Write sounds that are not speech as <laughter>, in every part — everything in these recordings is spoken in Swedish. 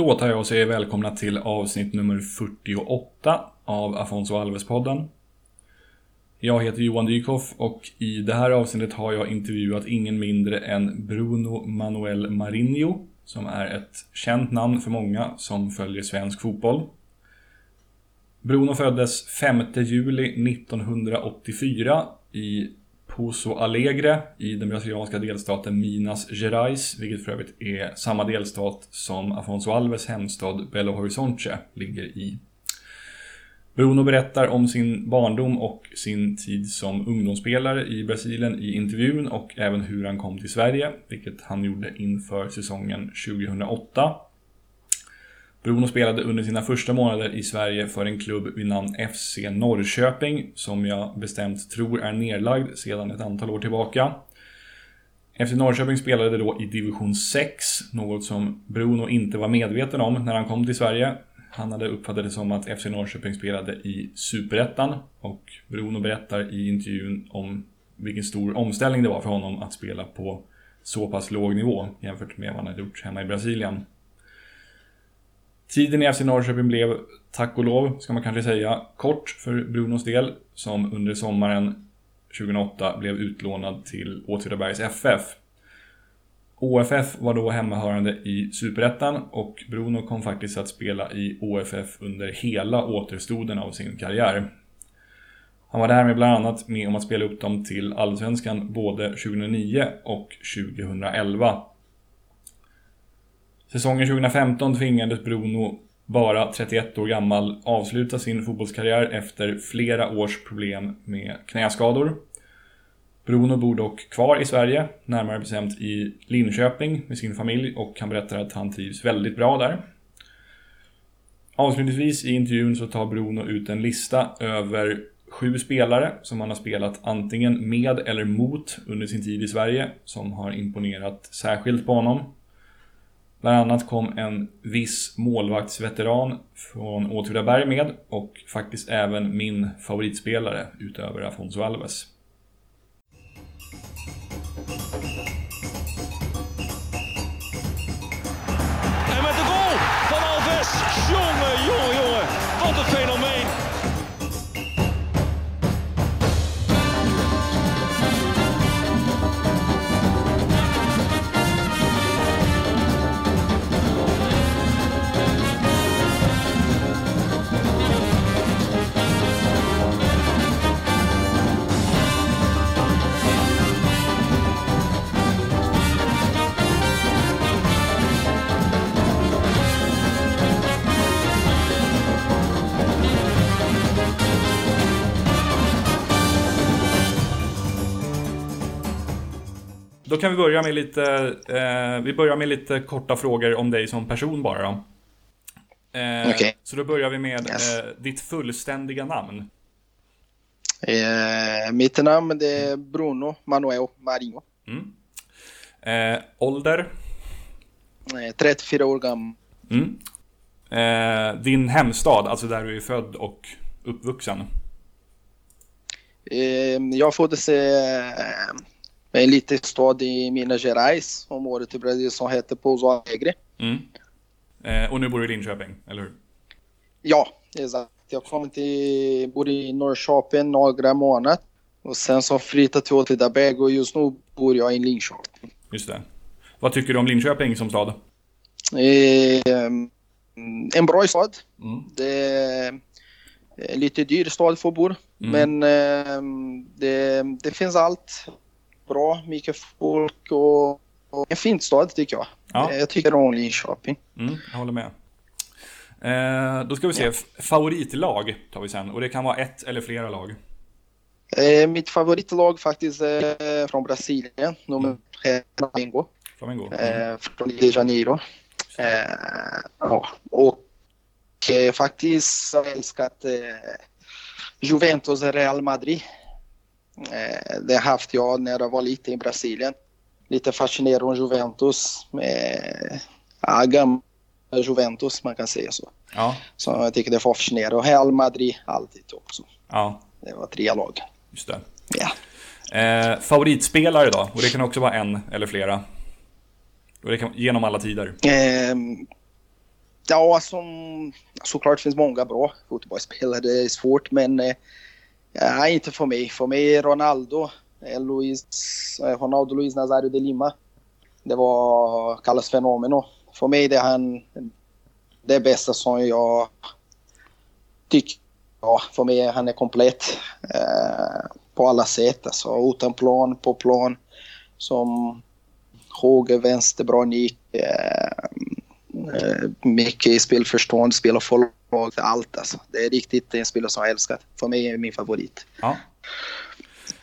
Då tar jag och säger välkomna till avsnitt nummer 48 av Afonso Alves-podden. Jag heter Johan Dykhoff och i det här avsnittet har jag intervjuat ingen mindre än Bruno Manuel Marinho, som är ett känt namn för många som följer svensk fotboll. Bruno föddes 5 juli 1984 i Pozo Alegre i den brasilianska delstaten Minas Gerais, vilket för övrigt är samma delstat som Afonso Alves hemstad Belo Horizonte ligger i. Bruno berättar om sin barndom och sin tid som ungdomsspelare i Brasilien i intervjun och även hur han kom till Sverige, vilket han gjorde inför säsongen 2008. Bruno spelade under sina första månader i Sverige för en klubb vid namn FC Norrköping, som jag bestämt tror är nedlagd sedan ett antal år tillbaka. FC Norrköping spelade då i division 6, något som Bruno inte var medveten om när han kom till Sverige. Han hade uppfattat det som att FC Norrköping spelade i Superettan och Bruno berättar i intervjun om vilken stor omställning det var för honom att spela på så pass låg nivå jämfört med vad han hade gjort hemma i Brasilien. Tiden i FC Norrköping blev, tack och lov, ska man kanske säga, kort för Brunos del, som under sommaren 2008 blev utlånad till Åtvidabergs FF. OFF var då hemmahörande i Superettan och Bruno kom faktiskt att spela i OFF under hela återstoden av sin karriär. Han var därmed bland annat med om att spela upp dem till Allsvenskan både 2009 och 2011. Säsongen 2015 tvingades Bruno, bara 31 år gammal, avsluta sin fotbollskarriär efter flera års problem med knäskador. Bruno bor dock kvar i Sverige, närmare bestämt i Linköping med sin familj och han berättar att han trivs väldigt bra där. Avslutningsvis i intervjun så tar Bruno ut en lista över sju spelare som han har spelat antingen med eller mot under sin tid i Sverige som har imponerat särskilt på honom. Bland annat kom en viss målvaktsveteran från Åtvidaberg med och faktiskt även min favoritspelare utöver Afonso Alves. Kan vi börja med lite, eh, vi börjar med lite korta frågor om dig som person bara då. Eh, Okej. Så då börjar vi med Yes. eh, ditt fullständiga namn. Eh, mitt namn är Bruno Manuel Marinho. Mm. Eh, ålder? Eh, 34 år gammal. Mm. Eh, din hemstad, alltså där du är född och uppvuxen. Jag föddes eh, i en liten stad i Minas Gerais, området i Brasilien som heter Pouso Alegre. Mm. Eh, och nu bor du i Linköping, eller hur? Ja, exakt. Jag kom till, bor i Norrköping några månader och sen så flyttade till Åtvidaberg och just nu bor jag i Linköping. Just det. Vad tycker du om Linköping som stad? Eh, en bra stad. Mm. Det är en lite dyr stad för att bo. Mm. Men eh, det, det finns allt bra, mycket folk och, och en fin stad tycker jag. Ja. Eh, Jag tycker om Linköping. Mm, jag håller med. Eh, då ska vi se, F- favoritlag tar vi sen. Och det kan vara ett eller flera lag. Eh, mitt favoritlag faktiskt är från Brasilien, nummer är Flamengo, Flamengo. Mm. eh, från Rio de Janeiro. Eh, ja. Och eh, faktiskt har jag älskat eh, Juventus Real Madrid. Eh, det har haft jag när jag var liten i Brasilien. Lite fascinerad om Juventus med ja, gamla Juventus, man kan säga så. Ja, Så jag tycker det är fascinerande. Och Real Madrid alltid också. ja, Det var tre lag. just det. Ja. Eh, favoritspelare då? Och det kan också vara en eller flera. Och det kan, genom alla tider. Ehm, Ja, som såklart finns många bra fotbollsspelare. Det är svårt, men eh, ja, inte för mig. För mig är Ronaldo, eh, Luis, eh, Ronaldo Luis Nazario de Lima. Det var kallas fenomeno. För mig det är han det bästa som jag tycker. Ja, för mig är han är komplett eh, på alla sätt. Alltså utan plan, på plan. Som höger, vänster, bra nick. Eh, eh mycket spelförstånd, spelar för lag, allt alltså. Det är riktigt en spelare som jag älskar. För mig är min favorit. Ja.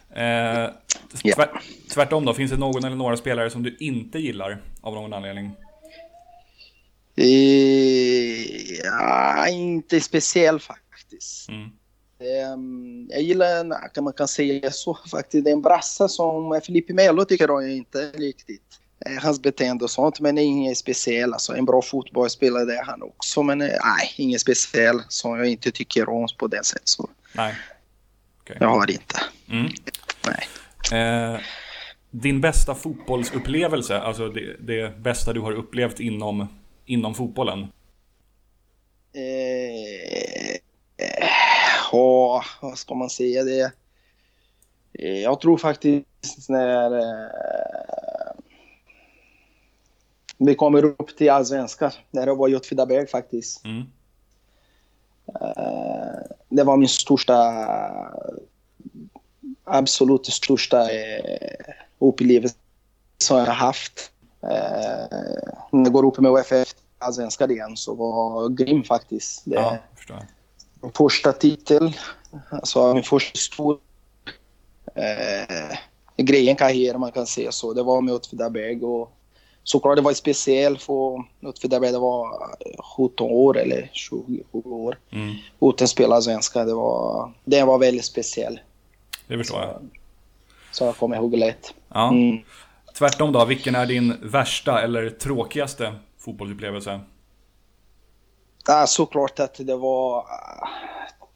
Eh, tvär, tvärtom då, finns det någon eller några spelare som du inte gillar av någon anledning? Eh, ja, inte speciellt faktiskt. Mm. Um, jag gillar, kan man kan säga så faktiskt, det är en brassa som Filipe Melo tycker jag inte riktigt. Eh, hans beteende och sånt. Men inget speciellt. Alltså, en bra fotbollsspelare det är han också. Men eh, nej, inget speciellt som jag inte tycker om på det sättet. Så. Nej. Okay. Jag har det inte. Mm. Nej. Eh, din bästa fotbollsupplevelse, alltså det, det, bästa du har upplevt inom, inom fotbollen? Eh, ja, vad ska man säga? det? Eh, jag tror faktiskt när vi kommer upp till allsvenskan. När jag var i Åtvidaberg faktiskt. Mm. Uh, det var min största, absolut största uh, upplevelse som jag haft. Uh, när jag går upp med OFF allsvenskan igen så var grym faktiskt. Det, ja, förstår. Min första titel, alltså min första stor uh, grejen karriär man kan säga så. Det var med Åtvidaberg och såklart det var speciellt för Åtvidaberg. Det var 17 år eller 20 år mm. utan spela svenska. Det var, det var väldigt speciellt. Det förstår jag. Så jag kommer ihåg lätt. Ja. Mm. Tvärtom då, vilken är din värsta eller tråkigaste fotbollsupplevelse? Ja, såklart att det var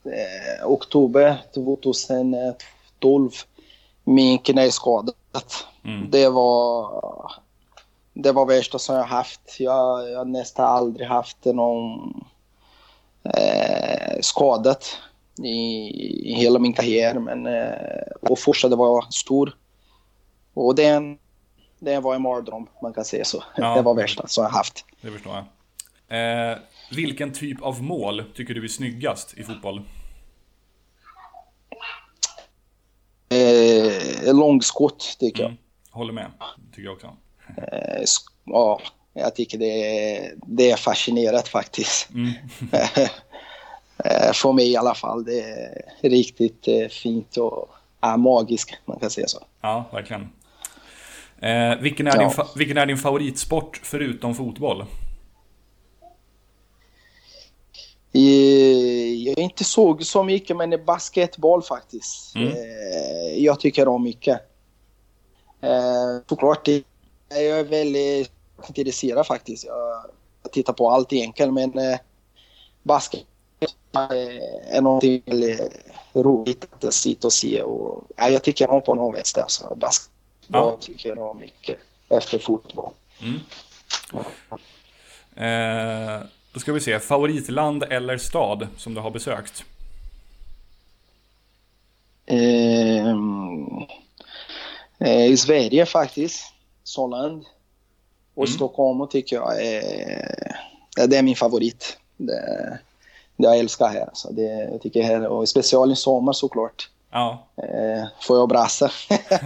eh, oktober 2012. Min knä skadat. Mm. Det var det var värsta som jag haft. Jag har nästan aldrig haft någon eh, skadat i, i, hela min karriär. Men, eh, och det var stor. Och den, det var en mardröm, man kan säga så. Ja. Det var värsta som jag haft. Det förstår jag. Eh, vilken typ av mål tycker du är snyggast i fotboll? Eh, långskott tycker mm. jag. Håller med, tycker jag också. Eh, ja, jag tycker det är, det är fascinerat faktiskt. Mm. <laughs> Eh, för mig i alla fall. Det är riktigt eh, fint och ja, magiskt, man kan säga så. Ja, verkligen. Eh, vilken, är ja. din, vilken är din favoritsport förutom fotboll? Jag är inte såg så mycket, men basketboll faktiskt. Mm. Jag tycker om mycket. Såklart, jag är väldigt intresserad faktiskt. Jag tittar på allt egentligen, men eh, basket är någonting väldigt roligt att sitta och se. Och, ja, jag tycker om på något vis. Alltså, basket ja. tycker jag om mycket efter fotboll. Mm. Eh, då ska vi se, favoritland eller stad som du har besökt? Eh, eh, I Sverige faktiskt. Såland. Och mm. Stockholm tycker jag är, det är min favorit. Det, det jag älskar här. Så det, jag tycker här, och speciellt i sommar såklart. Ja. Eh, får jag brassa.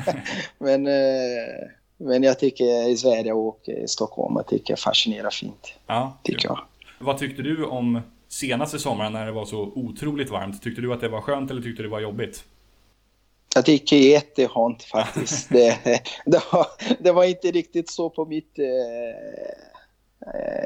<laughs> men, eh, men jag tycker i Sverige och i Stockholm jag tycker jag fascinerar fint. Ja, tycker jag. Vad tyckte du om senaste sommaren när det var så otroligt varmt? Tyckte du att det var skönt eller tyckte du det var jobbigt? Jag tycker jättehont faktiskt. <laughs> det, det, var, det var inte riktigt så på mitt eh,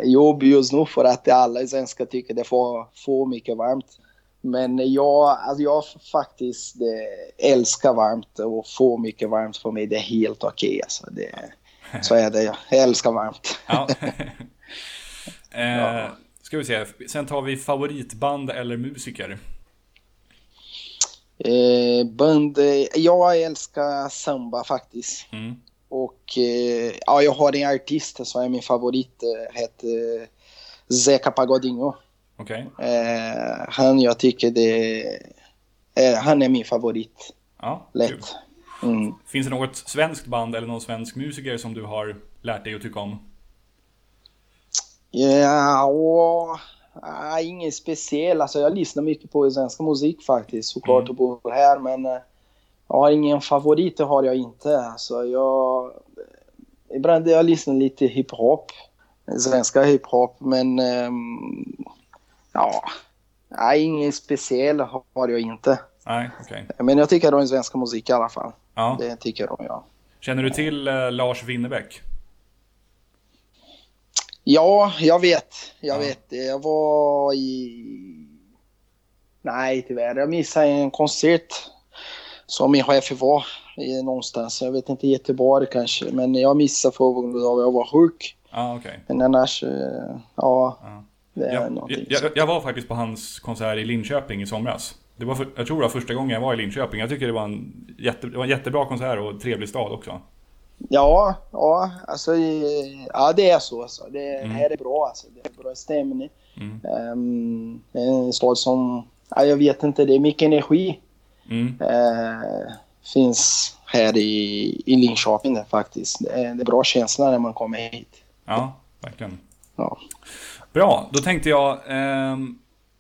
jobb just nu för att alla svenskar tycker det är för, mycket varmt. Men jag, alltså jag faktiskt eh, älskar varmt och för mycket varmt för mig det är helt okej. Okay, alltså <laughs> så är det. Jag älskar varmt. Ja. <laughs> eh, ska vi se, sen tar vi favoritband eller musiker. Eh, band, eh, jag älskar samba faktiskt. Mm. Och eh, ja, jag har en artist som är min favorit, eh, heter Zeca Pagodinho. Okej. Eh, han, jag tycker det... Eh, han är min favorit. Ja. Lätt. Mm. Finns det något svenskt band eller någon svensk musiker som du har lärt dig att tycka om? Ja, och, nej, ingen speciell. Alltså, jag lyssnar mycket på svensk musik faktiskt. Såklart Mm. att bo här, men eh, jag har ingen favorit, det har jag inte. Alltså, jag, ibland jag lyssnar lite hiphop. Svenska hiphop, men ehm, ja, nej, ingen speciell har jag inte. Nej, okej. Men jag tycker om svenska musik i alla fall. Ja. Det tycker jag om, ja. Känner du till eh, Lars Winnerbäck? Ja, jag vet. Jag Ja. vet. Jag var i... Nej, tyvärr. Jag missade en konsert som IHF var i någonstans. Jag vet inte, Göteborg kanske. Men jag missade för grund av att jag var sjuk. Ja, okej. Men annars, eh, ja. Ja. Det är Jag, någonting. jag, jag, jag var faktiskt på hans konsert i Linköping i somras. Det var för, jag tror det var första gången jag var i Linköping. Jag tycker det var en, jätte, det var en jättebra konsert och trevlig stad också. Ja, ja, alltså, eh, ja det är så. Alltså. Det Mm. här är bra. Alltså. Det är bra stämning. Mm. Ehm, en stad som, ja, jag vet inte, det är mycket energi. Mm. eh, finns här i, i Linköping där, faktiskt. Det är, det är bra känsla när man kommer hit. Ja, verkligen. Ja. Bra, då tänkte jag... ehm,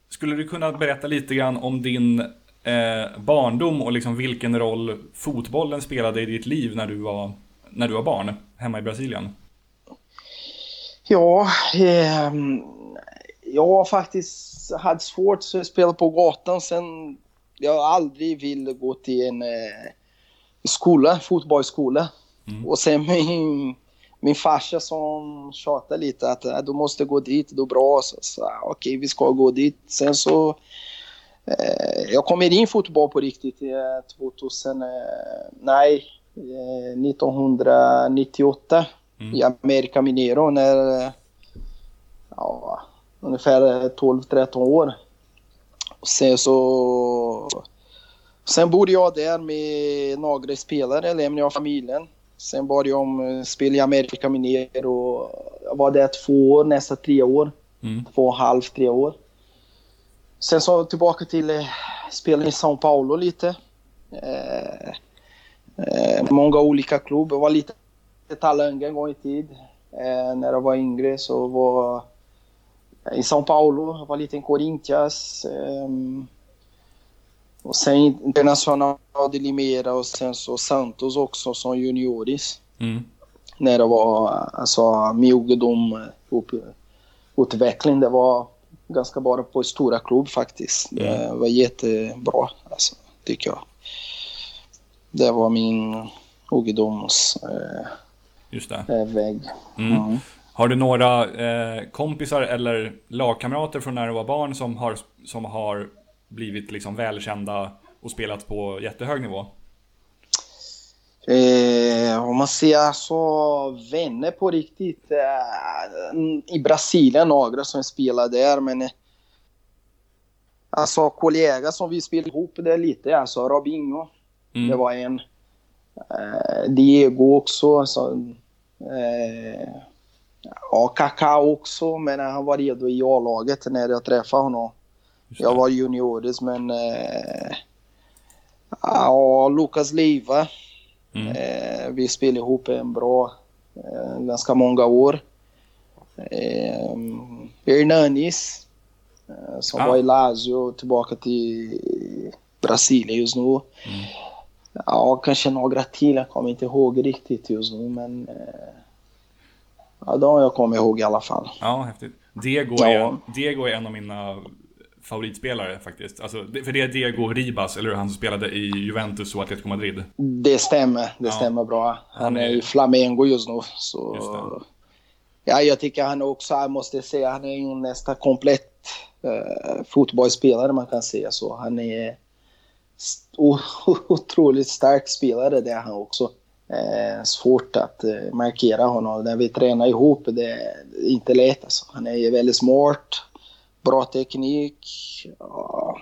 skulle du kunna berätta lite grann om din eh, barndom och liksom vilken roll fotbollen spelade i ditt liv när du var, när du var barn hemma i Brasilien? Ja, ehm, jag har faktiskt haft svårt att spela på gatan sen jag aldrig ville gå till en eh, skola, fotbollsskola. Mm. Och sen min, min farsa som tjatade lite att äh, du måste gå dit, det är bra. Så, så okej, vi ska gå dit. Sen så eh, jag kom in i fotboll på riktigt eh, 2000, eh, nej, eh, 1998 Mm. i America Minero när eh, ja, ungefär 12-13 år. Och sen så... Sen bodde jag där med några spelare, lämnade jag familjen. Sen började jag om spela i America Minero. Jag var där två år, nästan tre år. Mm. Två och halvt, tre år. Sen så tillbaka till eh, spela i São Paulo lite. Eh, eh, många olika klubbar. Jag var lite talang en gång i tid. Eh, när jag var yngre så var i São Paulo. Jag var lite i Corinthians. ehm, och sen Internacional de Limeira och sen så Santos också som junioris. Mm. När det var alltså min ungdom upp, utveckling. Det var ganska bara på stora klubb faktiskt. Det var jättebra alltså, tycker jag. Det var min ungdoms eh, eh, väg. Mm. Mm. Har du några eh, kompisar eller lagkamrater från när du var barn som har, som har blivit liksom välkända och spelat på jättehög nivå? Eh, om man ser så vänner på riktigt. Eh, I Brasilien några som spelar där men eh, Alltså kollegor som vi spelar ihop det lite. Alltså Robinho. Mm. Det var en. Eh, Diego också. Så, eh, ja, Kaká också. Men han var redo i A-laget när jag träffade honom. Jag var junioris men... Eh, ja, Lukas Leiva. Mm. Eh, vi spelade ihop en bra, eh, ganska många år. Eh, Hernanis, eh, som Ah. var i Lazio, tillbaka till Brasilien just nu. Ja, kanske några till, jag kommer inte ihåg riktigt just nu, men eh, ja, de jag kommer ihåg i alla fall. Ja, häftigt. Diego Ja. är, Diego är en av mina favoritspelare faktiskt. Alltså, för det är Diego Ribas, eller hur? Han som spelade i Juventus och Atletico Madrid. Det stämmer, det Ja. stämmer bra. Han Han är i Flamengo just nu. Så... Just. Ja, jag tycker han också, jag måste säga, han är en nästan komplett eh, fotbollsspelare man kan säga så. Han är <laughs> otroligt stark spelare det är han också. Eh, svårt att eh, markera honom. När vi tränar ihop, det är inte lätt alltså. Han är väldigt smart, bra teknik. Ja,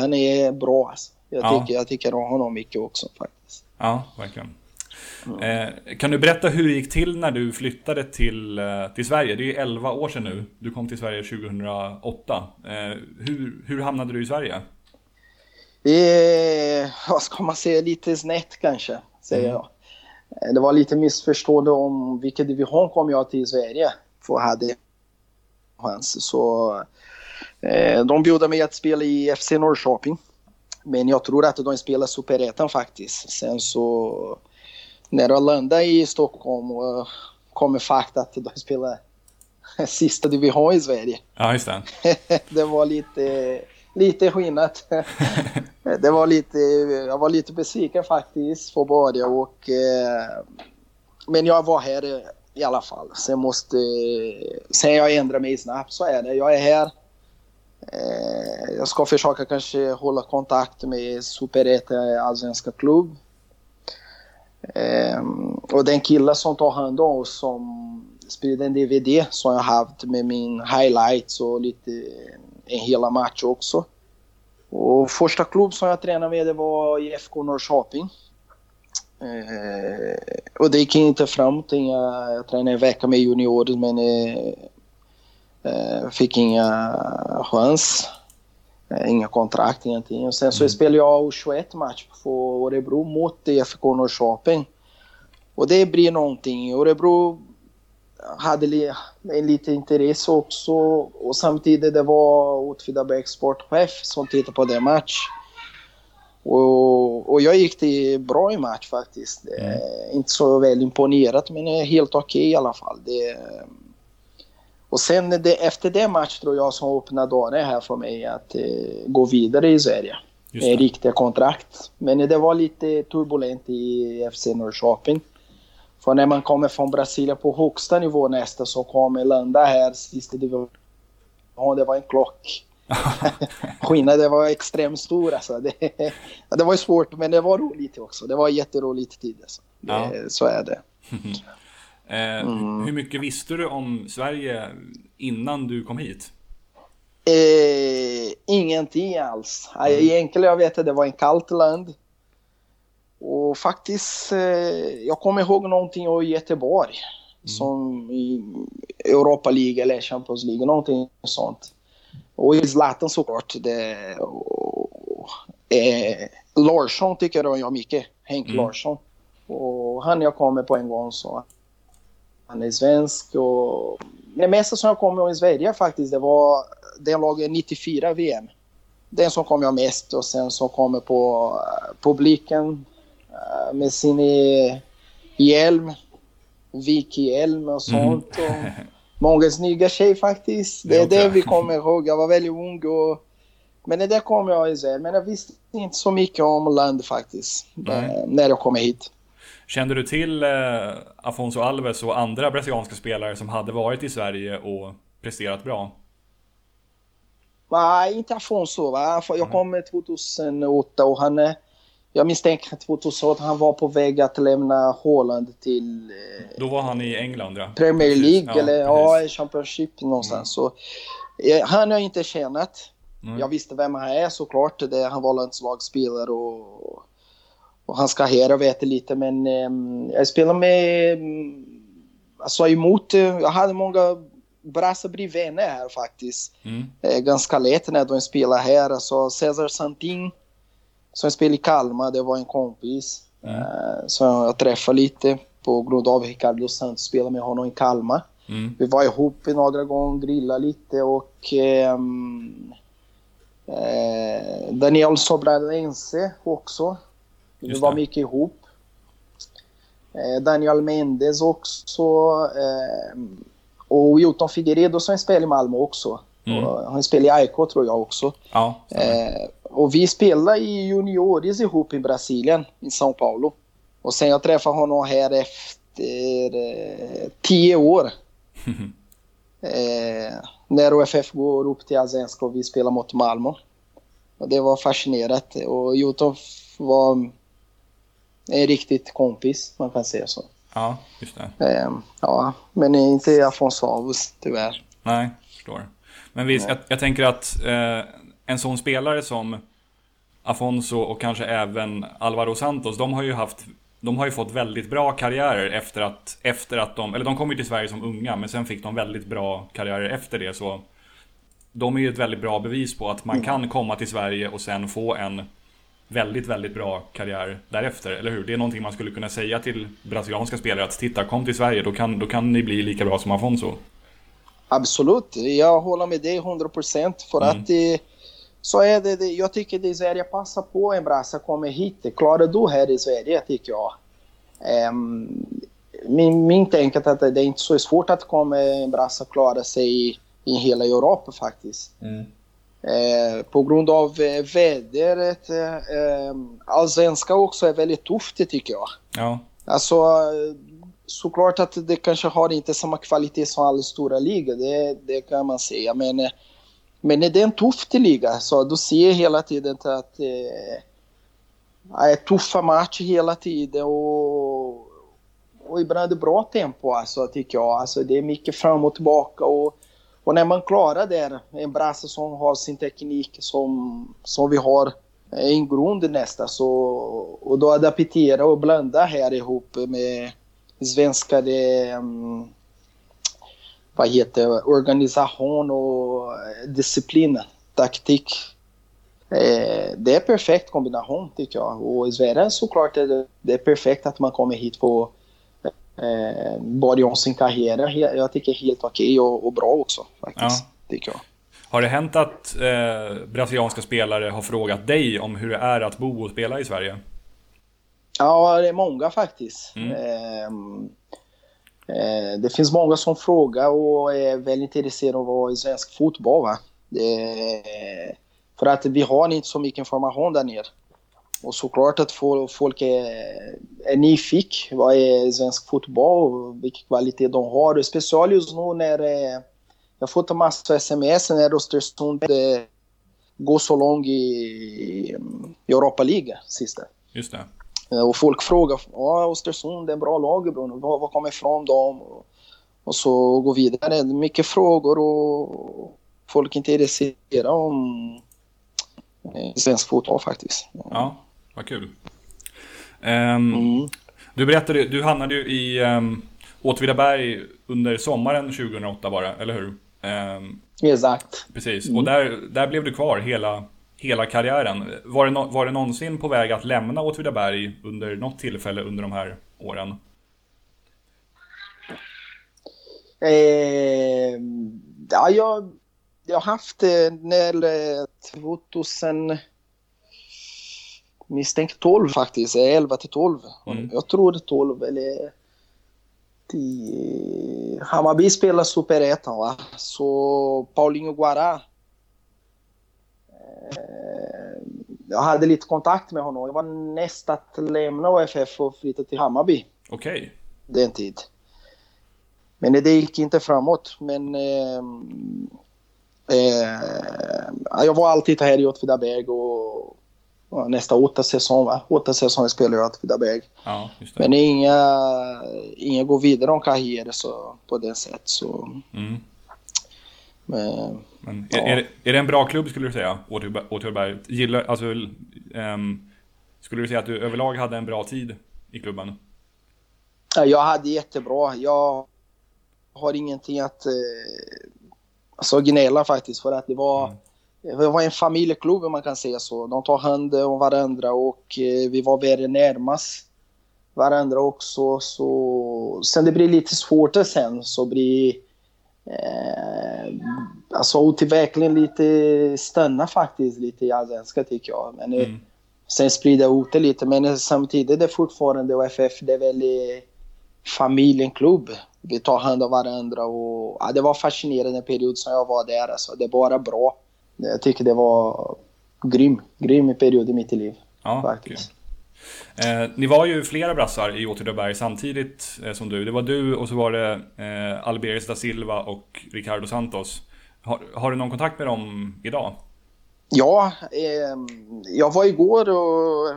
han är bra alltså. Jag, Ja. tycker, jag tycker om honom mycket också faktiskt. Ja, verkligen. Eh, kan du berätta hur det gick till när du flyttade till, eh, till Sverige? Det är 11 år sedan nu. Du kom till Sverige 2008. Eh, hur, hur hamnade du i Sverige? Eh, vad ska man säga, lite snett kanske, säger jag. Det var lite missförstånd om vilken division kom jag till i Sverige för hade chans. Så eh, de bjöd mig att spela i FC Norrköping. Men jag tror att de spelar Superettan faktiskt. Sen så när jag landade i Stockholm och kom fakta att de spelar <laughs> sista division i Sverige. Ja, just det. <laughs> det var lite, lite skillnad. <laughs> Eh, det var lite, jag var lite besviken faktiskt för början och eh, men jag var här i alla fall. Sen måste, sen jag ändrar mig snabbt så är det. Jag är här. Eh, jag ska försöka kanske hålla kontakt med Superettan allsvenska klubb. Eh, och den killen som tar hand om oss som sprider en DVD som jag haft med min highlights och lite en hela match också. Och första klubb som jag tränade med det var IFK Norrköping. Eh, och det gick inte framåt. Jag, jag tränade en vecka med juniorer men eh, eh, fick inga chans. Eh, inga kontrakt, ingenting. Och sen så mm. spelade jag 21 match för Örebro mot IFK Norrköping. Och det blir någonting. Örebro hade en lite intresse också och samtidigt det var Åtvidabergs sportchef som tittade på den match. Och, och jag gick det bra i match faktiskt. Mm. Inte så väl imponerat men helt okej okay i alla fall. Det, och sen det, efter den matchen tror jag som öppnade dörren här för mig att eh, gå vidare i Sverige. Med riktiga kontrakt. Men det var lite turbulent i FC Norrköping. För när man kommer från Brasilien på högsta nivå nästa så kommer landa här sista division. Det var en klock. <laughs> Skillnaden var extremt stor alltså. Det, det var svårt men det var roligt också. Det var jätteroligt tid alltså. Det, ja. Så är det. <laughs> Eh, mm. Hur mycket visste du om Sverige innan du kom hit? Eh, ingenting alls. Mm. Egentligen jag vet att det var en kallt land. Och faktiskt, eh, jag kommer ihåg någonting om Göteborg. Mm. Som i Europa League eller Champions League, någonting sånt. Och i Zlatan såklart. Det, och, eh, Larsson tycker jag mycket. Henk mm. Larsson. Och han jag kommer på en gång så han är svensk och det mesta som jag kom ihåg i Sverige faktiskt det var den lagen 94 VM. Den som kom jag mest och sen så kommer på uh, publiken med sin hjälm, Viki-hjälm och mm. sånt. Mm. Och många snygga tjejer faktiskt. Det är det vi kommer ihåg. Jag var väldigt ung och men det där kom jag ihåg. Men jag visste inte så mycket om landet faktiskt. När jag kom hit. Kände du till eh, Afonso Alves och andra brasilianska spelare som hade varit i Sverige och presterat bra? Nej, inte Afonso. Va? Jag kom 2008 och han... Jag misstänker 2008 han var på väg att lämna Holland till... Eh, Då var han i England, ja. Premier League ja, eller ja, Championship någonstans. Mm. Så, eh, han har jag inte tjänat. Mm. Jag visste vem han är såklart. Det, han var landslagsspelare och och hans karriär vet lite men eh, jag spelar med, mm, alltså emot, jag hade många Brassabri-vänner här faktiskt. Mm. Eh, ganska lätt när de spelar här. Alltså Cesar Santin som spelar i Kalmar, det var en kompis. Mm. Eh, som jag träffade lite på grund av Ricardo Santos spelade med honom i Kalmar. Mm. Vi var ihop några gånger, grillade lite och ehm, eh, Daniel Sobralense också. Vi var mycket ihop. Eh, Daniel Mendes också. Eh, och Wilton Figueiredo som spelar i Malmö också. Mm. han spelar i AIK tror jag också. Ja, eh, och vi spelade i juniores ihop i Brasilien, i São Paulo. Och sen jag träffade honom här efter eh, tio år. eh, när OFF går upp till Allsvenskan och vi spelar mot Malmö. Och det var fascinerande. Och Jotof var en riktigt kompis, man kan säga så. Ja, just det. Eh, ja, men inte Afonso Avus tyvärr. Nej, förstår. Men visst, jag, jag, tänker att eh, en sån spelare som Afonso och kanske även Alvaro Santos, de har ju haft de har ju fått väldigt bra karriärer efter att, efter att de, eller de kom ju till Sverige som unga, men sen fick de väldigt bra karriärer efter det. Så de är ju ett väldigt bra bevis på att man Mm. kan komma till Sverige och sen få en väldigt, väldigt bra karriär därefter, eller hur? Det är någonting man skulle kunna säga till brasilianska spelare att titta, kom till Sverige, då kan, då kan ni bli lika bra som Afonso. Absolut, jag håller med dig 100 procent. För Mm. att det, så är det, det, jag tycker det Sverige passar på en brassa kommer hit. Klarar du här i Sverige tycker jag. Um, min, min tänk är att det är inte så svårt att komma en brassa klara sig i, i hela Europa faktiskt. Eh, på grund av eh, vädret. Eh, eh, allsvenska också är väldigt tufft tycker jag. Ja, Alltså, såklart att det kanske har inte samma kvalitet som alla stora ligor, det, det kan man säga. Men, eh, men det är en tuff liga, så du ser hela tiden att eh, det är tuffa matcher hela tiden och, och ibland är det bra tempo alltså, tycker jag. Alltså, det är mycket fram och tillbaka och, och när man klarar det, en brasse som har sin teknik som, som vi har eh, en grund nästa så och då adaptera och blanda här ihop med svenska det, um, mm, vad heter organisation och disciplin, taktik. Eh, det är perfekt kombination tycker jag och i Sverige såklart är det, det är perfekt att man kommer hit på eh, om sin karriär. Jag tycker helt okej och, och bra också faktiskt. Tycker jag. Har det hänt att eh, brasilianska spelare har frågat dig om hur det är att bo och spela i Sverige? Ja, det är många faktiskt. Mm. Ehm, eh, det finns många som frågar och är väldigt intresserade av att vara i svensk fotboll. Va? Eh, för att vi har inte så mycket information där nere. Och såklart att folk är, är nyfikna. Vad är svensk fotboll vilken kvalitet de har. Speciellt just nu när eh, jag får en massa sms när Östersund eh, går så långt i, i Europa League sista. Just det. Eh, Och folk frågar, ja Östersund är en bra lag Bruno, vad, vad kommer ifrån dem? Och, så gå vidare. Mycket frågor och folk är intresserade om eh, svensk fotboll faktiskt. Ja, vad kul. Ehm, Mm. Du berättade, du hamnade ju i um, Åtvidaberg under sommaren 2008 bara, eller hur? Ehm, Exakt. precis, och där, där blev du kvar hela, hela karriären. Var det, no, var det någonsin på väg att lämna Åtvidaberg under något tillfälle under de här åren? Eh, ja, jag, jag har haft eh, när eh, 2000 misstänkt 12 faktiskt, eh, 11 till 12. Mm. Jag tror det är 12 eller 10. Hammarby spelar superettan va, så Paulinho Guará. Eh, jag hade lite kontakt med honom. Jag var näst att lämna AFF och flytta till Hammarby Okej. den tid. Men det gick inte framåt. Men ehm, eh, jag var alltid här i Åtvidaberg och ja, nästa åtta säsonger, va? Åtta säsonger spelade jag i Åtvidaberg. Ja. Men inga, inga går vidare om karriär så, på det sättet. Så, Mm. Men, Men Ja. är, är, det- är det en bra klubb skulle du säga, Åtvidaberg? Gillar, alltså, ehm, skulle du säga att du överlag hade en bra tid i klubben? Ja, jag hade jättebra. Jag har ingenting att eh, alltså gnälla faktiskt för att det var, det var en familjeklubb om man kan säga så. De tar hand om varandra och eh, vi var väldigt närmast varandra också. Så, sen det blir lite svårare sen så blir eh, alltså verkligen lite stanna faktiskt lite i allsvenskan tycker jag. Men, Mm. Sen sprida ut det lite men samtidigt är det fortfarande OFF, det är väldigt familjenklubb. Vi tar hand om varandra och ja, det var fascinerande period som jag var där alltså. Det var bara bra. Jag tycker det var grym, grym period i mitt liv Ja, faktiskt. Eh, ni var ju flera brassar i Åtvidaberg samtidigt eh, som du. Det var du och så var det eh, Alberis da Silva och Ricardo Santos. Har, har du någon kontakt med dem idag? Ja, eh, jag var igår och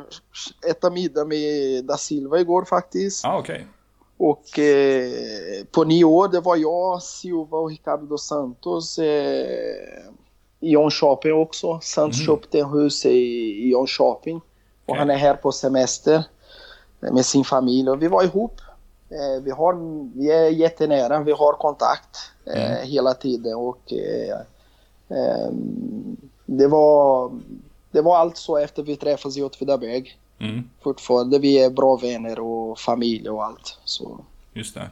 äta middag med da Silva igår faktiskt. Ah, okej. Och eh, på nyår, det var jag, Silva och Ricardo Santos eh, i Jönköping också. Santos Mhm. köpte en hus i, i Jönköping och Okej. han är här på semester. med sin familj och vi var ihop. Eh, vi, har, vi är jättenära, vi har kontakt eh, mm. hela tiden och eh, det var, det var alltså efter vi träffades i Åtvidaberg. Mm. Fortfarande, vi är bra vänner och familj och allt. Så Just det.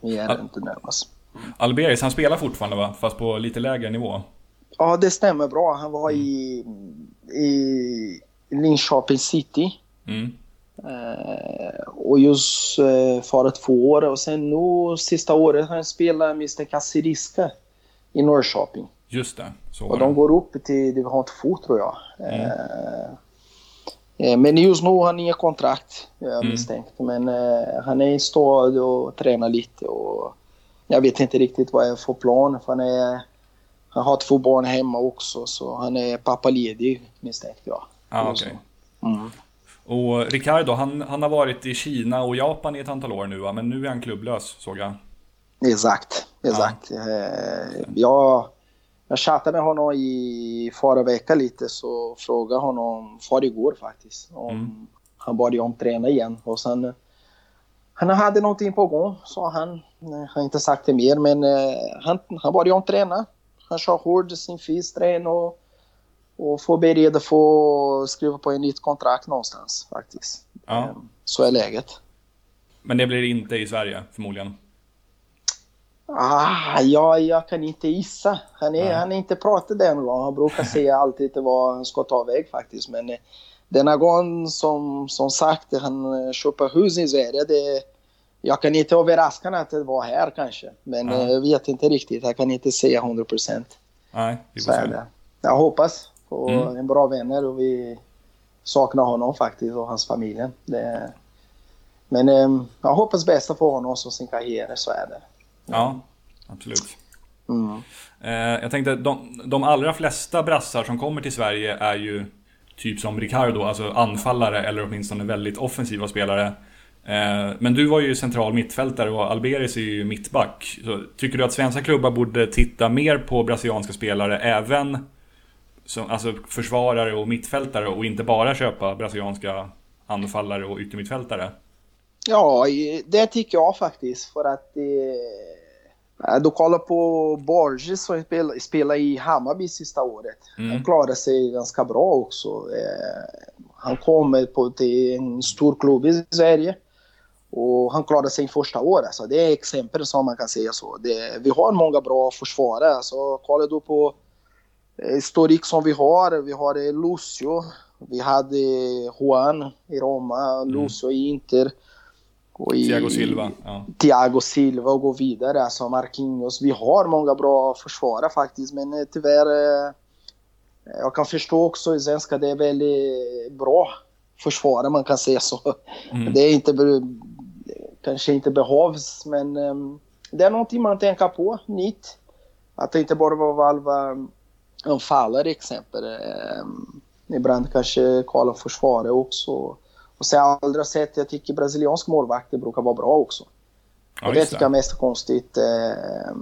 Vi är Al inte närmast. Alberis, han spelar fortfarande va? Fast på lite lägre nivå? Ja, det stämmer bra. Han var mm. i, i Linköping City. Mm. Uh, och just uh, för två år och sen nu sista året har han spelat Mr Kassiriska i Norrköping. Just det. Så och de går upp till division 2 tror jag. Mm. Uh, men just nu har han inga kontrakt, jag mm. misstänkt. Men han är i stad och tränar lite och jag vet inte riktigt vad jag får plan för han är han har två barn hemma också så han är pappaledig misstänkt jag. Ah, okay. Mm. Och Ricardo, han, han har varit i Kina och Japan i ett antal år nu? Men nu är han klubblös såg jag. Exakt, exakt. Ja. Eh, jag, jag chattade med honom i förra veckan lite så frågade honom för igår faktiskt om mm. han började omträna igen och sen han hade någonting på gång sa han. Han har inte sagt det mer men eh, han, han började omträna. Han kör hårt sin fysträning och och få bereda få skriva på ett nytt kontrakt någonstans faktiskt. Ja. Ehm, så är läget. Men det blir inte i Sverige förmodligen? Ah, ja, jag kan inte gissa. Han är, han är inte pratat den gången. Han brukar säga alltid vad han ska ta väg faktiskt. Men eh, denna gång som, som sagt, han eh, köper hus i Sverige. Det, jag kan inte överraska att det var här kanske. Men ja. jag vet inte riktigt. Jag kan inte säga 100 procent. Nej, vi får se. Jag hoppas och mm. en bra vänner och vi saknar honom faktiskt och hans familj. Det, men eh, jag hoppas bästa för honom och sin karriär, så är det. Ja, absolut. Mm. Eh, jag tänkte, de, de allra flesta brassar som kommer till Sverige är ju typ som Ricardo, alltså anfallare eller åtminstone väldigt offensiva spelare. Eh, men du var ju central mittfältare och Alberis är ju mittback. Så tycker du att svenska klubbar borde titta mer på brasilianska spelare även som, alltså försvarare och mittfältare och inte bara köpa brasilianska anfallare och yttermittfältare? Ja, det tycker jag faktiskt. För att eh, du kollar på Borges som spelade i Hammarby sista året. Mm. Han klarade sig ganska bra också. Eh, han kom på, till en stor klubb i Sverige. Och han klarade sig första året. Så det är exempel som man kan säga så. Det, vi har många bra försvarare. Så kollar du på historik som vi har. Vi har eh, Lucio, vi hade Juan i Roma, mm. Lucio i Inter. Och i, Thiago Silva. Ja. Thiago Silva och gå vidare, alltså Marquinhos. Vi har många bra försvarare faktiskt, men eh, tyvärr... Jag kan förstå också i svenska, det är väldigt bra försvarare man kan säga så. Mm. Det är inte, kanske inte behövs, men det är någonting man tänker på, nytt. Att det inte bara var valva anfallare exempel. Eh, ibland kanske kolla försvaret också. Och sen andra sätt, jag tycker brasiliansk målvakter brukar vara bra också. Ja, och det tycker jag mest är konstigt. Eh,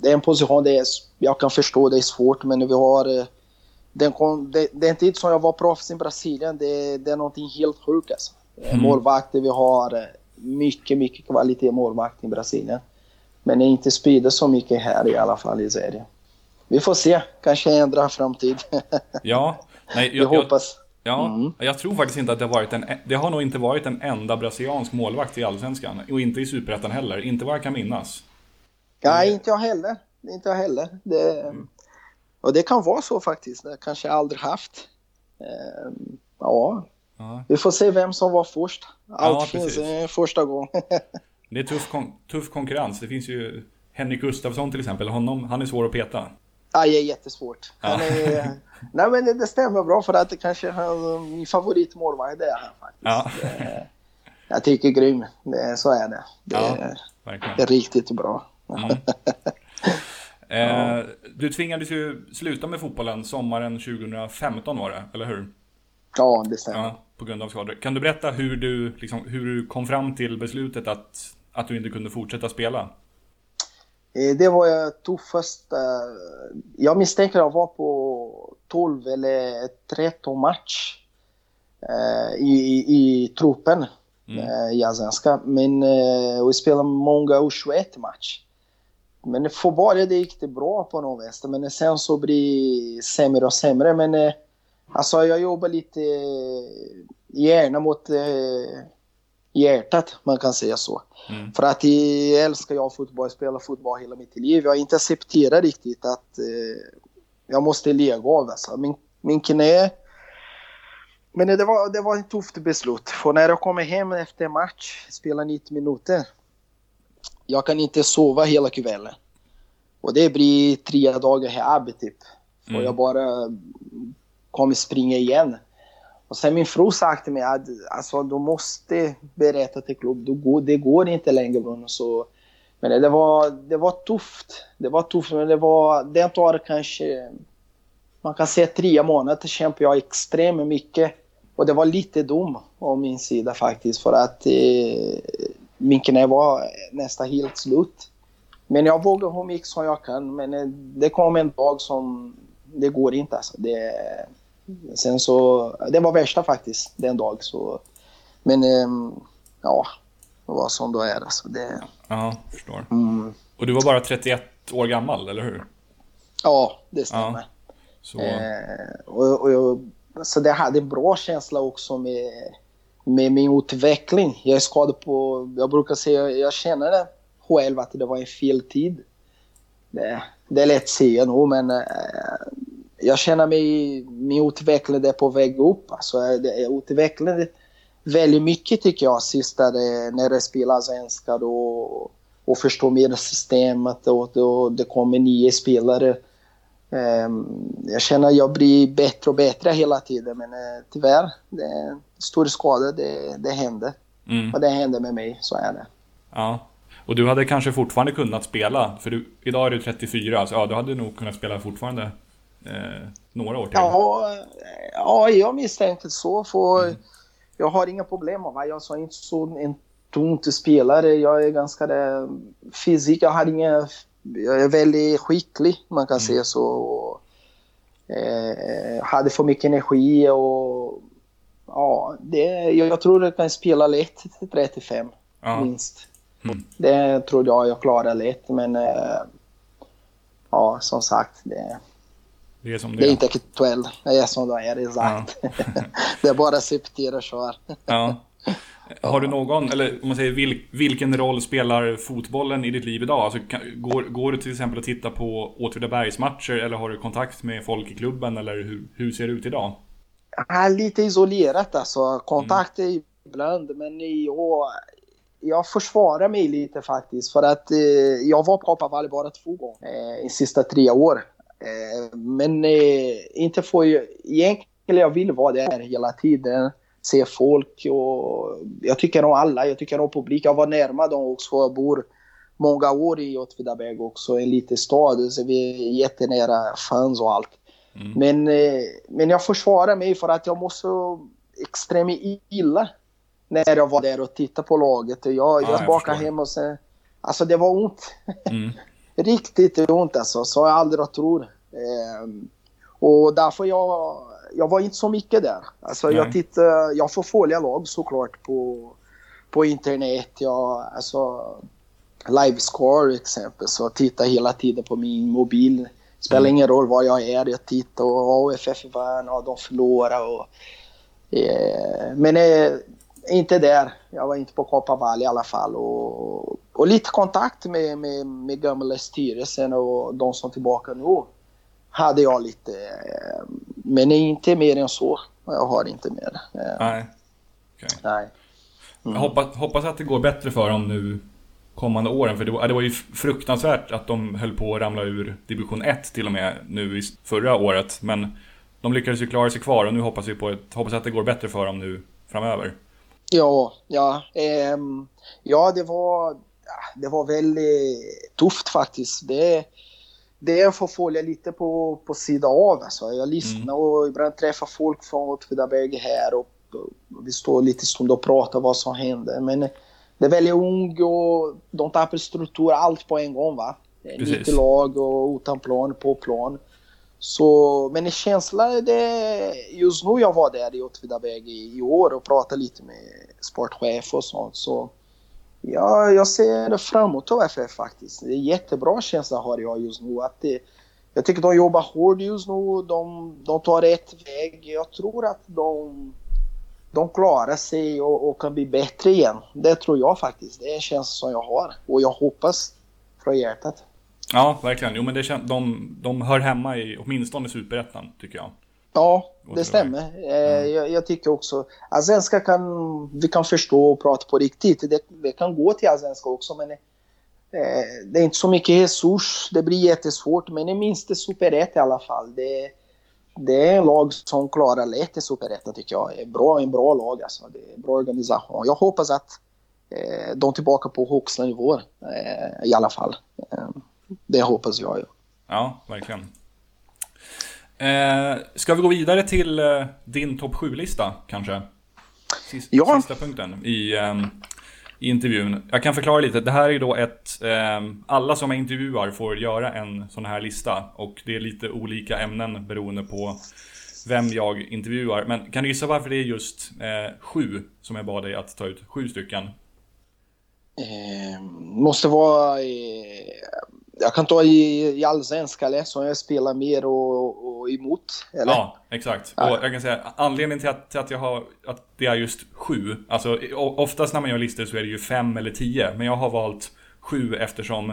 det är en position, det är, jag kan förstå det är svårt, men vi har... Eh, den, det, det är inte som jag var proffs i Brasilien, det, det är någonting helt sjukt alltså. Mm. Målvakter, vi har mycket, mycket kvalitet målvakt i Brasilien. Men det är inte sprider så mycket här i alla fall i Sverige vi får se, kanske ändra framtid. <laughs> ja, nej, jag, jag hoppas. Ja, mm. jag tror faktiskt inte att det har varit en, det har nog inte varit en enda brasiliansk målvakt i Allsvenskan. Och inte i Superettan heller, inte vad jag kan minnas. Nej, inte jag heller. Inte jag heller. Det, mm. Och det kan vara så faktiskt, det kanske jag aldrig haft. Ehm, ja. ja. vi får se vem som var först. Allt ja, finns första gången. det är tuff, kon tuff konkurrens, det finns ju Henrik Gustafsson till exempel, honom, han är svår att peta. Det är jättesvårt. Han är, nej, men det, det stämmer bra för att det kanske är min favoritmålvakt, det är han faktiskt. Ja. jag tycker grym, det, så är det. Det ja, är, är riktigt bra. Mm. <laughs> eh, du tvingades ju sluta med fotbollen sommaren 2015 var det, eller hur? Ja, det stämmer. Ja, på grund av skador. Kan du berätta hur du, liksom, hur du kom fram till beslutet att, att du inte kunde fortsätta spela? Eh, det var jag tuffast. Jag misstänker att jag var på 12 eller 13 match eh, i, i, i truppen. mm. i Allsvenskan. Men eh, vi spelade många U21-matcher. Men för bara det gick det bra på något vis. Men sen så blir det sämre och sämre. Men eh, alltså jag jobbar lite gärna mot eh, hjärtat, man kan säga så. Mm. För att jag älskar jag fotboll, jag spelar fotboll hela mitt liv. Jag har inte accepterat riktigt att eh, jag måste lägga av. Alltså. Min, min knä... Men det var, det var ett tufft beslut. För när jag kommer hem efter match, spelar 90 minuter, jag kan inte sova hela kvällen. Och det blir tre dagar här typ. För mm. jag bara kommer springa igen. Och sen min fru sa till mig att alltså, du måste berätta till klubben, det går inte längre Bruno. Så, men det var, det var tufft. Det var tufft, men det var, det tar kanske, man kan säga tre månader kämpade jag extremt mycket. Och det var lite dum av min sida faktiskt för att eh, min knä var nästan helt slut. Men jag vågar hur mycket som jag kan. Men eh, det kom en dag som det går inte alltså. Det, sen så, det var värsta faktiskt den dag. Så, men ehm, ja, var som då är alltså. Det, ja, förstår. Mm. Och du var bara 31 år gammal, eller hur? Ja, det stämmer. Ja. Så. Eh, och, och jag, så det hade en bra känsla också med, med min utveckling. Jag är skadad på, jag brukar säga, jag känner själv att det var en fel tid. Det, det är lätt att säga nu, men eh, jag känner mig, min utveckling är på väg upp. Alltså, det är utveckling väldigt mycket tycker jag, sista det, när jag spelar svenska och, och förstår mer systemet och, och det kommer nya spelare. Um, jag känner att jag blir bättre och bättre hela tiden men uh, tyvärr, det är stor skada, det, det händer. Mm. Och det händer med mig, så är det. Ja. Och du hade kanske fortfarande kunnat spela, för du, idag är du 34, så ja, du hade nog kunnat spela fortfarande eh, några år till. Ja, ja jag misstänker så. För mm. Jag har inga problem med Jag är inte så en tung spelare. Jag är ganska det, fysik, jag har inga... Jag är väldigt skicklig, man kan mm. säga så. Eh, hade för mycket energi och... Ja, det, jag, jag tror jag kan spela lätt till 35, ja. minst. Mm. Det tror jag jag klarar lätt, men eh, ja, som sagt, det, det är som det, det är inte aktuellt. Det är som det är, exakt. Ja. <laughs> det är bara acceptera och köra. ja. Har du någon, eller om man säger vil, vilken roll spelar fotbollen i ditt liv idag? Alltså, går, går du till exempel att titta på Åtvidabergs matcher eller har du kontakt med folk i klubben eller hur, hur ser det ut idag? Ja, lite isolerat alltså. Kontakt mm. ibland men jag, jag försvarar mig lite faktiskt för att eh, jag var på Kopparvalli bara två gånger eh, i sista tre år. Eh, men eh, inte får ju... Egentligen jag vill vara där hela tiden. Se folk och jag tycker om alla. Jag tycker om publiken. Jag var närmare dem också. Jag bor många år i Åtvidaberg också, en liten stad. Så vi är jättenära fans och allt. Mm. Men, eh, men jag försvarar mig för att jag måste extremt illa när jag var där och tittade på laget. Jag, ja, jag bakade hem och sen... Alltså det var ont. Mm. <laughs> Riktigt ont alltså, så jag aldrig tror. Eh, och därför jag, jag var inte så mycket där. Alltså jag tittar, jag får följa lag såklart på, på internet. Jag, alltså, Livescore exempel, så jag tittar hela tiden på min mobil. Spelar mm. ingen roll var jag är, jag tittar och AFF vann och de förlorade. Och, eh, men eh, inte där. Jag var inte på Kopparvalli i alla fall. Och, och lite kontakt med, med, med gamla styrelsen och de som är tillbaka nu hade jag lite. Eh, men inte mer än så. Jag har inte mer. Eh, Nej. Okay. Nej. Mm. Jag hoppas, hoppas att det går bättre för dem nu kommande åren. För det var, det var ju fruktansvärt att de höll på att ramla ur division 1 till och med nu i förra året. Men de lyckades ju klara sig kvar och nu hoppas vi på ett, hoppas att det går bättre för dem nu framöver. Ja, ja, eh, ja det var, det var väldigt tufft faktiskt. Det, det får följa lite på, på sidan av. Alltså. Jag lyssnar mm. och ibland träffar folk från Åtvidaberg här och, och vi står lite stund och pratar vad som händer. Men det är väldigt ung och de tappar struktur allt på en gång. va? Precis. Lite lag och utan plan, på plan. Så, men en känsla, det, just nu jag var där i Åtvidaberg i, i år och pratade lite med sportchef och sånt. Så ja, jag ser framåt av FF faktiskt. Det är jättebra känsla har jag just nu. Att det, jag tycker de jobbar hårt just nu. De, de tar rätt väg. Jag tror att de, de klarar sig och, och kan bli bättre igen. Det tror jag faktiskt. Det är en känsla som jag har. Och jag hoppas från hjärtat. Ja, verkligen. Jo, men det de, de hör hemma i åtminstone Superettan, tycker jag. Ja, det stämmer. Eh, jag, jag tycker också... Allsvenska kan vi kan förstå och prata på riktigt. Det, det kan gå till allsvenska också, men eh, det är inte så mycket resurs. Det blir jättesvårt, men det minst superetta i alla fall. Det, det är en lag som klarar lätt i superettan tycker jag. Det är bra, en bra lag alltså. Det är en bra organisation. Jag hoppas att eh, de är tillbaka på högsta nivåer eh, i alla fall. Eh, det hoppas jag. Ja, verkligen. Eh, ska vi gå vidare till eh, din topp 7-lista, kanske? Sista, Ja. sista punkten i, ehm, i intervjun. Jag kan förklara lite. Det här är då ett... ehm, alla som jag intervjuar får göra en sån här lista. Och det är lite olika ämnen beroende på vem jag intervjuar. Men kan du gissa varför det är just eh, sju som jag bad dig att ta ut? Sju stycken. Eh, måste vara... Jag kan ta i, i allsvenska eller som jag spelar mer och, och emot. Eller? Ja, exakt. Och jag kan säga anledningen till att, till att jag har att det är just sju. Alltså oftast när man gör listor så är det ju fem eller tio. Men jag har valt sju eftersom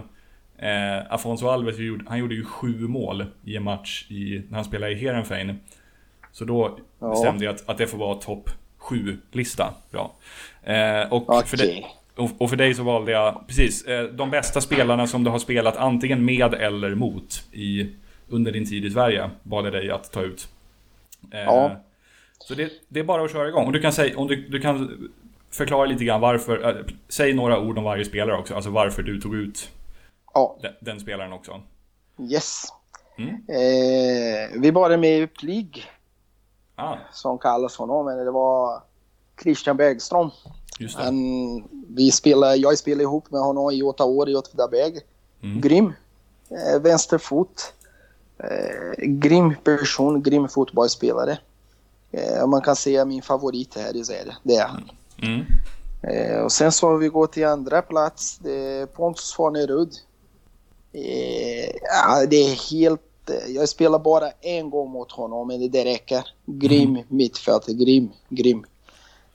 eh, Afonso Alves gjorde, han gjorde ju sju mål i en match i, när han spelade i Heerenveen. Så då Ja. bestämde jag att, att det får vara topp sju lista. Bra. Eh, och, för dig, Okej. Och, för dig så valde jag precis eh, de bästa spelarna som du har spelat antingen med eller mot i, under din tid i Sverige. Bad jag dig att ta ut. Eh, Ja. Så det, det är bara att köra igång. Och du kan, säga, om du, du kan förklara lite grann varför. Eh, säg några ord om varje spelare också. Alltså varför du tog ut Ja, den, den spelaren också. yes. Mm. Eh, vi började med Plig, Ah, som kallas honom. Men det var Christian Bergström. Han, vi spelade, jag spelade ihop med honom i åtta år i Åtvidaberg. Mm. Grym. Eh, vänsterfot. Eh, grym person, grym fotbollsspelare. Eh, man kan säga min favorit här i Sverige. Det är han. Mm. Eh, och sen så har vi gått till andra plats. Det är Pontus Farnerud. Eh, ja, det är helt... eh, Jag spelar bara en gång mot honom, men det räcker. Grym mittfältare, grym, grym.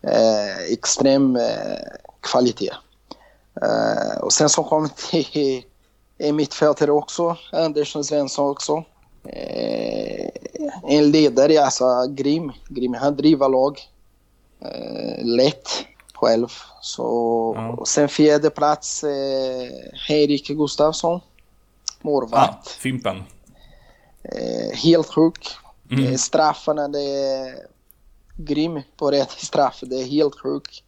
Eh, extrem eh, kvalitet. Eh, och sen så kom till <laughs> mittfältare också, Andersson Svensson också. Eh, en ledare, alltså grym, grym. Han driver lag eh, lätt själv. Så, Ja. och sen fjärde plats eh, Henrik Gustafsson, Ah, målvakt. Fimpen. Eh, helt sjuk. Mm. Straffarna, det är grym på rätt straff. Det är helt sjuk.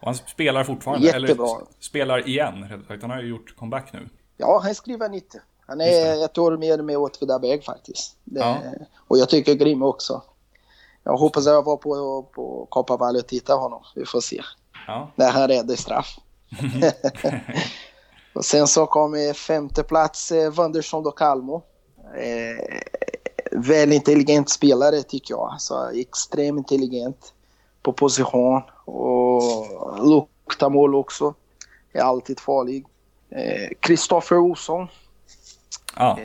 Och han spelar fortfarande. Jättebra. Eller spelar igen, sagt. Han har ju gjort comeback nu. Ja, han skriver 90. Han är ett år mer med Åtvidaberg faktiskt. Det, Ja. Och jag tycker grym också. Jag hoppas att jag var på, på Kopparvalli och titta honom. Vi får se. Ja. När han räddade straff. <laughs> <laughs> och sen så kom eh, femte plats eh, Wanderson do Calmo. Eh, väl intelligent spelare tycker jag. Alltså, extremt intelligent på position och luktar mål också. Är alltid farlig. Kristoffer Olsson. Ah,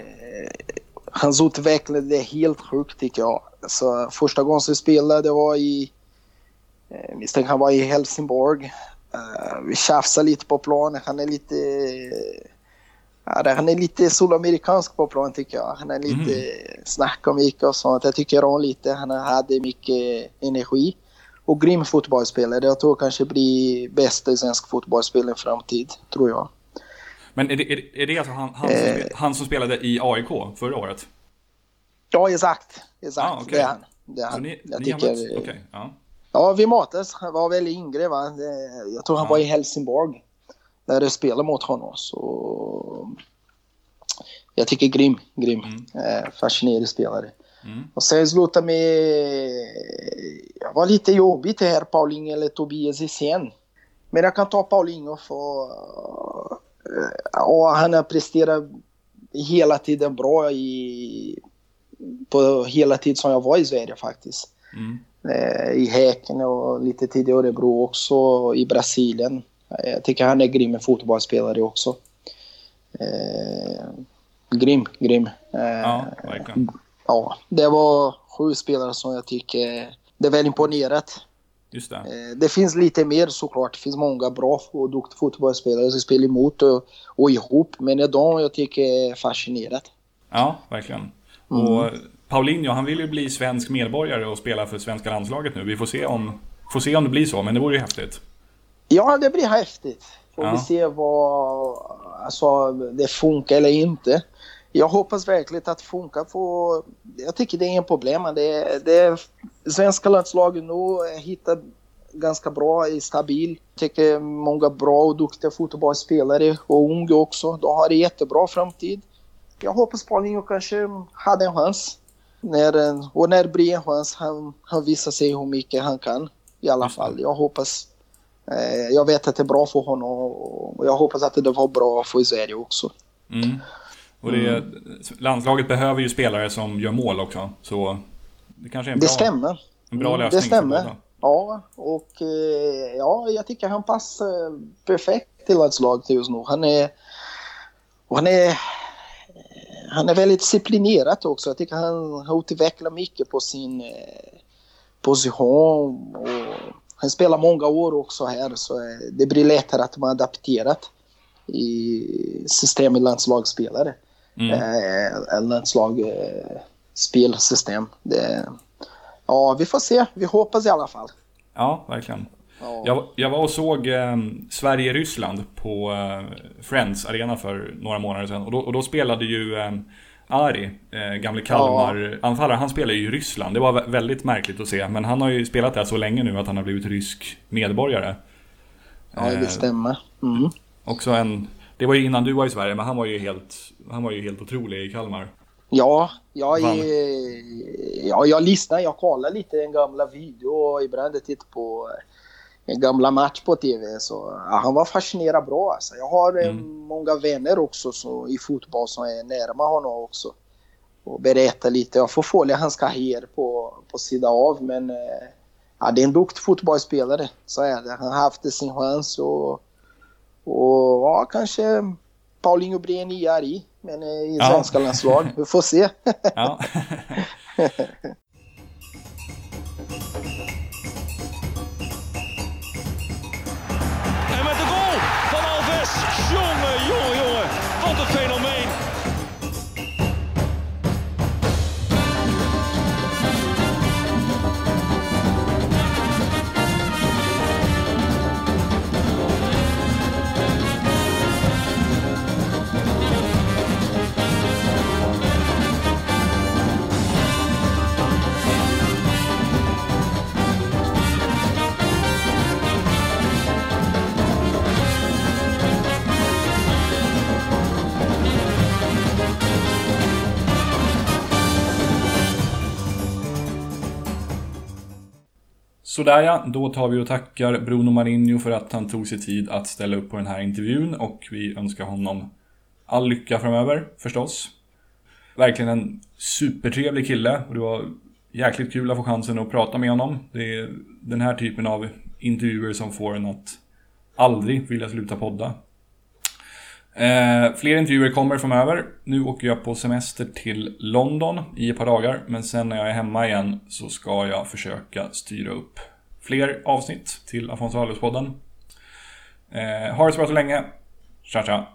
Hans utveckling är helt sjukt tycker jag. Alltså, första gången som vi spelade var i... Eh, misstänker han var i Helsingborg. Eh, vi tjafsade lite på planen. Han är lite... Ja, han är lite sydamerikansk på plan tycker jag. Han är lite snackar mycket och sånt. Jag tycker om lite. Han hade mycket energi. Och grym fotbollsspelare. Jag tror kanske blir bästa i svensk fotbollsspel i framtid. Tror jag. Men är det, är det, är det alltså han, han, som, Eh. han som spelade i AIK förra året? Ja, exakt. Exakt. Ah, okej. Det är han. Det är han. ni, jag ni tycker? Okej, ja. Ja, vi matades. Han var väldigt yngre. Va? Jag tror han Ja. var i Helsingborg när jag spelade mot honom. Så... Jag tycker grym, grym. Eh, fascinerande spelare. Mm. Och sen sluta med... Det var lite jobbigt det här, Paulinho eller Tobias Hysén. Men jag kan ta Paulinho för... eh, Ja, han har presterat hela tiden bra i... på hela tiden som jag var i Sverige faktiskt. Mm. Eh, I Häcken och lite tid i Örebro också, i Brasilien. Jag tycker han är grym fotbollsspelare också. Eh, grym, grym. Eh, Ja, verkligen. ja, det var sju spelare som jag tycker det är väl imponerat. Just det. Eh, Det finns lite mer såklart. Det finns många bra och duktiga fotbollsspelare som spelar emot och, och ihop. Men det är de jag tycker är fascinerat. Ja, verkligen. Mm. Och Paulinho, han vill ju bli svensk medborgare och spela för svenska landslaget nu. Vi får se om, får se om det blir så, men det vore ju häftigt. Ja, det blir häftigt. Får Ja. vi se vad alltså, det funkar eller inte. Jag hoppas verkligen att det funkar. På, jag tycker det är inget problem. Det, det, svenska landslaget nu hittar ganska bra, är stabil. Jag tycker många bra och duktiga fotbollsspelare och unga också. De har en jättebra framtid. Jag hoppas Paulinho kanske hade en chans. När, och när det blir en chans, han, han visar sig hur mycket han kan. I alla fall. Jag hoppas. Eh, jag vet att det är bra för honom och jag hoppas att det var bra för Sverige också. Mm. Och det, landslaget behöver ju spelare som gör mål också. Så det kanske är en Det bra, stämmer. en bra Mm, lösning det stämmer. Ja, och eh, ja, jag tycker han passar perfekt till landslaget just nu. Han är, han är, han är väldigt disciplinerad också. Jag tycker han har utvecklat mycket på sin eh, position. Och han spelar många år också här så eh, det blir lättare att man adapterat i systemet landslagsspelare. Mm. Eh, landslag eh, spelsystem. Det, ja, vi får se. Vi hoppas i alla fall. Ja, verkligen. Ja. Jag, jag var och såg eh, Sverige-Ryssland på eh, Friends Arena för några månader sedan. Och då, och då spelade ju Ari, eh, gamle Kalmar-anfallare, han spelar ju i Ryssland. Det var vä- väldigt märkligt att se. Men han har ju spelat där så länge nu att han har blivit rysk medborgare. Ja, Eh, det stämmer. Mm. Också en... Det var ju innan du var i Sverige, men han var ju helt, han var ju helt otrolig i Kalmar. Ja, jag, är, ja, jag lyssnar, jag kollar lite en gamla video och ibland tittar på gamla match på TV. Så ja, han var fascinerad bra alltså. Jag har eh, Mm. många vänner också så, i fotboll som är närmare honom också. Och berättar lite. Jag får följa hans karriär på, på sidan av men eh, ja, det är en duktig fotbollsspelare. Så är det. Han har haft sin chans och, och ja, kanske Paulinho blir en nya i men eh, i Ja. svenska landslag. Vi får se. <laughs> Ja. <laughs> Sådär ja, då tar vi och tackar Bruno Marinho för att han tog sig tid att ställa upp på den här intervjun och vi önskar honom all lycka framöver förstås. Verkligen en supertrevlig kille och det var jäkligt kul att få chansen att prata med honom. Det är den här typen av intervjuer som får en att aldrig vilja sluta podda. Eh, fler intervjuer kommer framöver. Nu åker jag på semester till London i ett par dagar. Men sen när jag är hemma igen så ska jag försöka styra upp fler avsnitt till Afonso Alves-podden. Eh, ha det så bra så länge. Tja tja!